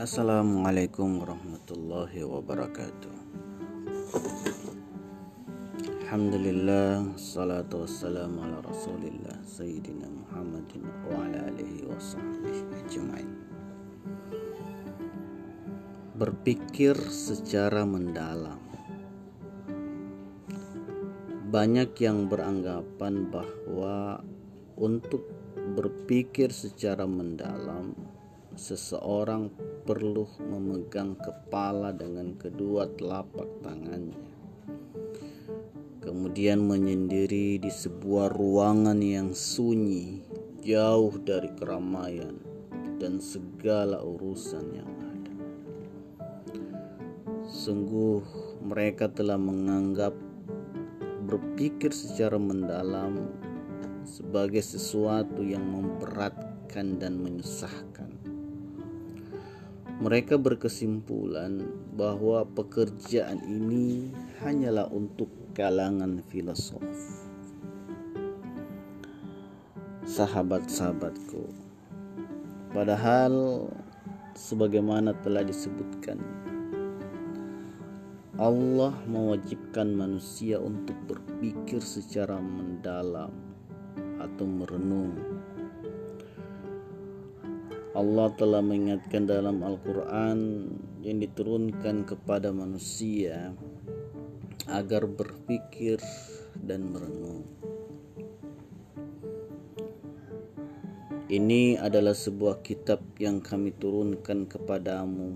Assalamualaikum warahmatullahi wabarakatuh. Alhamdulillah Salatu wassalamu ala rasulillah Sayyidina Muhammadin Wa ala alihi wa sahbihi Berpikir secara mendalam. Banyak yang beranggapan bahwa Untuk berpikir secara mendalam seseorang perlu memegang kepala dengan kedua telapak tangannya. Kemudian menyendiri di sebuah ruangan yang sunyi, jauh dari keramaian dan segala urusan yang ada. Sungguh, mereka telah menganggap berpikir secara mendalam sebagai sesuatu yang memberatkan dan menyusahkan mereka berkesimpulan bahwa pekerjaan ini hanyalah untuk kalangan filosof. Sahabat-sahabatku, padahal sebagaimana telah disebutkan, Allah mewajibkan manusia untuk berpikir secara mendalam atau merenung Allah telah mengingatkan dalam Al-Quran yang diturunkan kepada manusia agar berpikir dan merenung. Ini adalah sebuah kitab yang kami turunkan kepadamu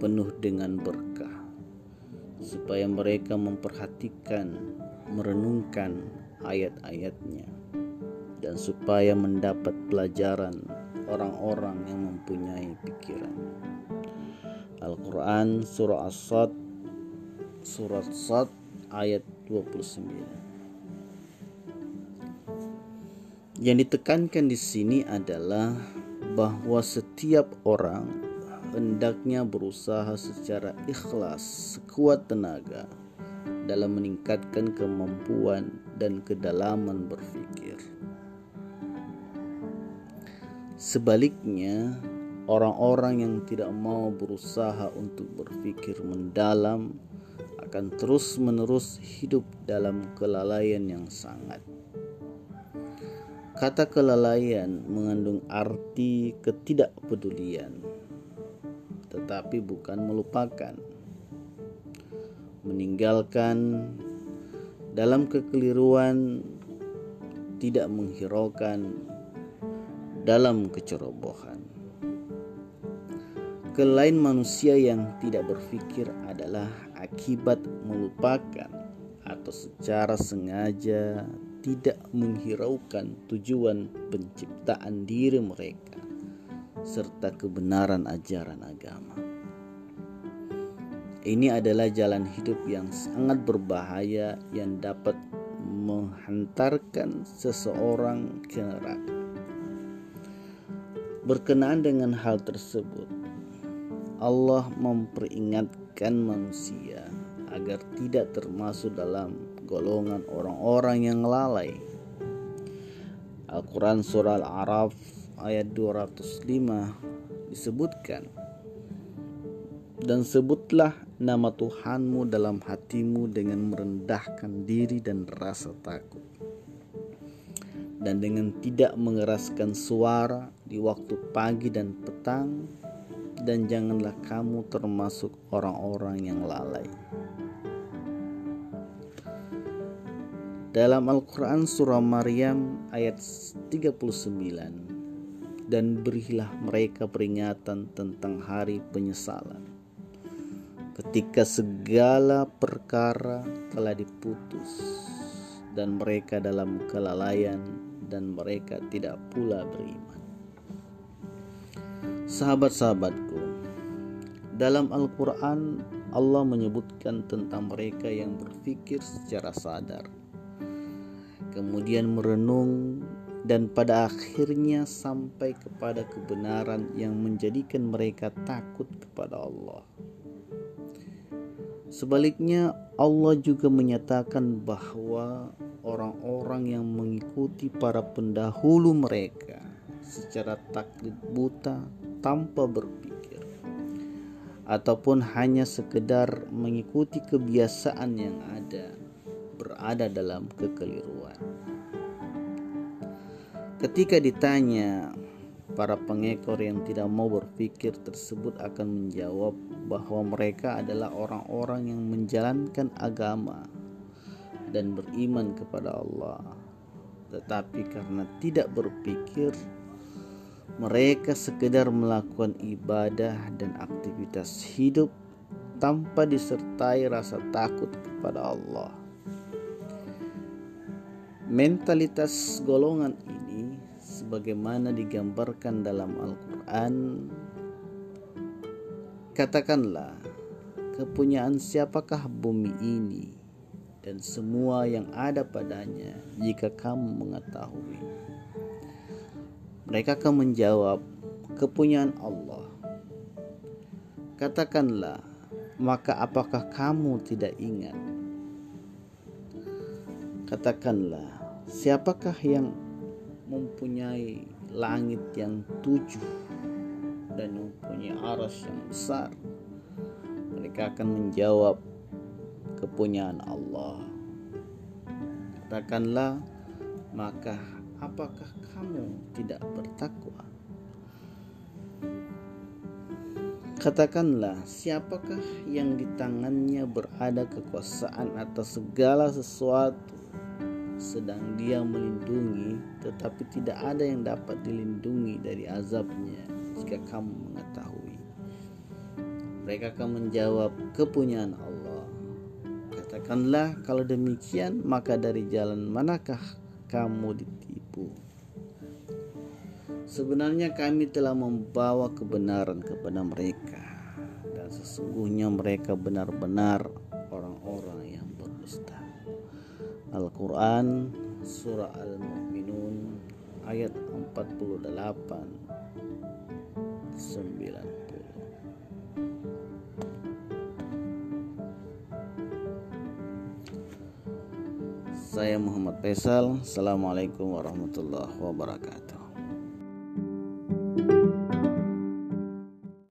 penuh dengan berkah supaya mereka memperhatikan, merenungkan ayat-ayatnya dan supaya mendapat pelajaran orang-orang yang mempunyai pikiran. Al-Quran Surah As-Sad Surat Sad ayat 29 Yang ditekankan di sini adalah bahwa setiap orang hendaknya berusaha secara ikhlas sekuat tenaga dalam meningkatkan kemampuan dan kedalaman berpikir. Sebaliknya, orang-orang yang tidak mau berusaha untuk berpikir mendalam akan terus-menerus hidup dalam kelalaian yang sangat. Kata kelalaian mengandung arti ketidakpedulian, tetapi bukan melupakan, meninggalkan dalam kekeliruan, tidak menghiraukan dalam kecerobohan. Kelain manusia yang tidak berpikir adalah akibat melupakan atau secara sengaja tidak menghiraukan tujuan penciptaan diri mereka serta kebenaran ajaran agama. Ini adalah jalan hidup yang sangat berbahaya yang dapat menghantarkan seseorang ke neraka. Berkenaan dengan hal tersebut, Allah memperingatkan manusia agar tidak termasuk dalam golongan orang-orang yang lalai. Al-Quran Surah Al-Araf ayat 205 disebutkan dan sebutlah nama Tuhanmu dalam hatimu dengan merendahkan diri dan rasa takut dan dengan tidak mengeraskan suara di waktu pagi dan petang dan janganlah kamu termasuk orang-orang yang lalai. Dalam Al-Quran Surah Maryam ayat 39 Dan berilah mereka peringatan tentang hari penyesalan Ketika segala perkara telah diputus Dan mereka dalam kelalaian dan mereka tidak pula beriman. Sahabat-sahabatku, dalam Al-Quran Allah menyebutkan tentang mereka yang berpikir secara sadar, kemudian merenung dan pada akhirnya sampai kepada kebenaran yang menjadikan mereka takut kepada Allah. Sebaliknya, Allah juga menyatakan bahwa orang-orang yang mengikuti para pendahulu mereka secara taklid buta tanpa berpikir ataupun hanya sekedar mengikuti kebiasaan yang ada berada dalam kekeliruan. Ketika ditanya, para pengekor yang tidak mau berpikir tersebut akan menjawab bahwa mereka adalah orang-orang yang menjalankan agama dan beriman kepada Allah, tetapi karena tidak berpikir mereka sekedar melakukan ibadah dan aktivitas hidup tanpa disertai rasa takut kepada Allah. Mentalitas golongan ini sebagaimana digambarkan dalam Al-Qur'an Katakanlah, kepunyaan siapakah bumi ini dan semua yang ada padanya jika kamu mengetahui? Mereka akan menjawab, "Kepunyaan Allah." Katakanlah, "Maka apakah kamu tidak ingat?" Katakanlah, "Siapakah yang mempunyai langit yang tujuh dan mempunyai aras yang besar?" Mereka akan menjawab, "Kepunyaan Allah." Katakanlah, "Maka apakah kamu tidak bertakwa? Katakanlah, siapakah yang di tangannya berada kekuasaan atas segala sesuatu, sedang dia melindungi, tetapi tidak ada yang dapat dilindungi dari azabnya jika kamu mengetahui. Mereka akan menjawab, kepunyaan Allah. Katakanlah, kalau demikian, maka dari jalan manakah kamu ditipu? Sebenarnya kami telah membawa kebenaran kepada mereka dan sesungguhnya mereka benar-benar orang-orang yang berdusta. Al-Quran Surah Al-Mu'minun ayat 48 90 Saya Muhammad Faisal. Assalamualaikum warahmatullahi wabarakatuh.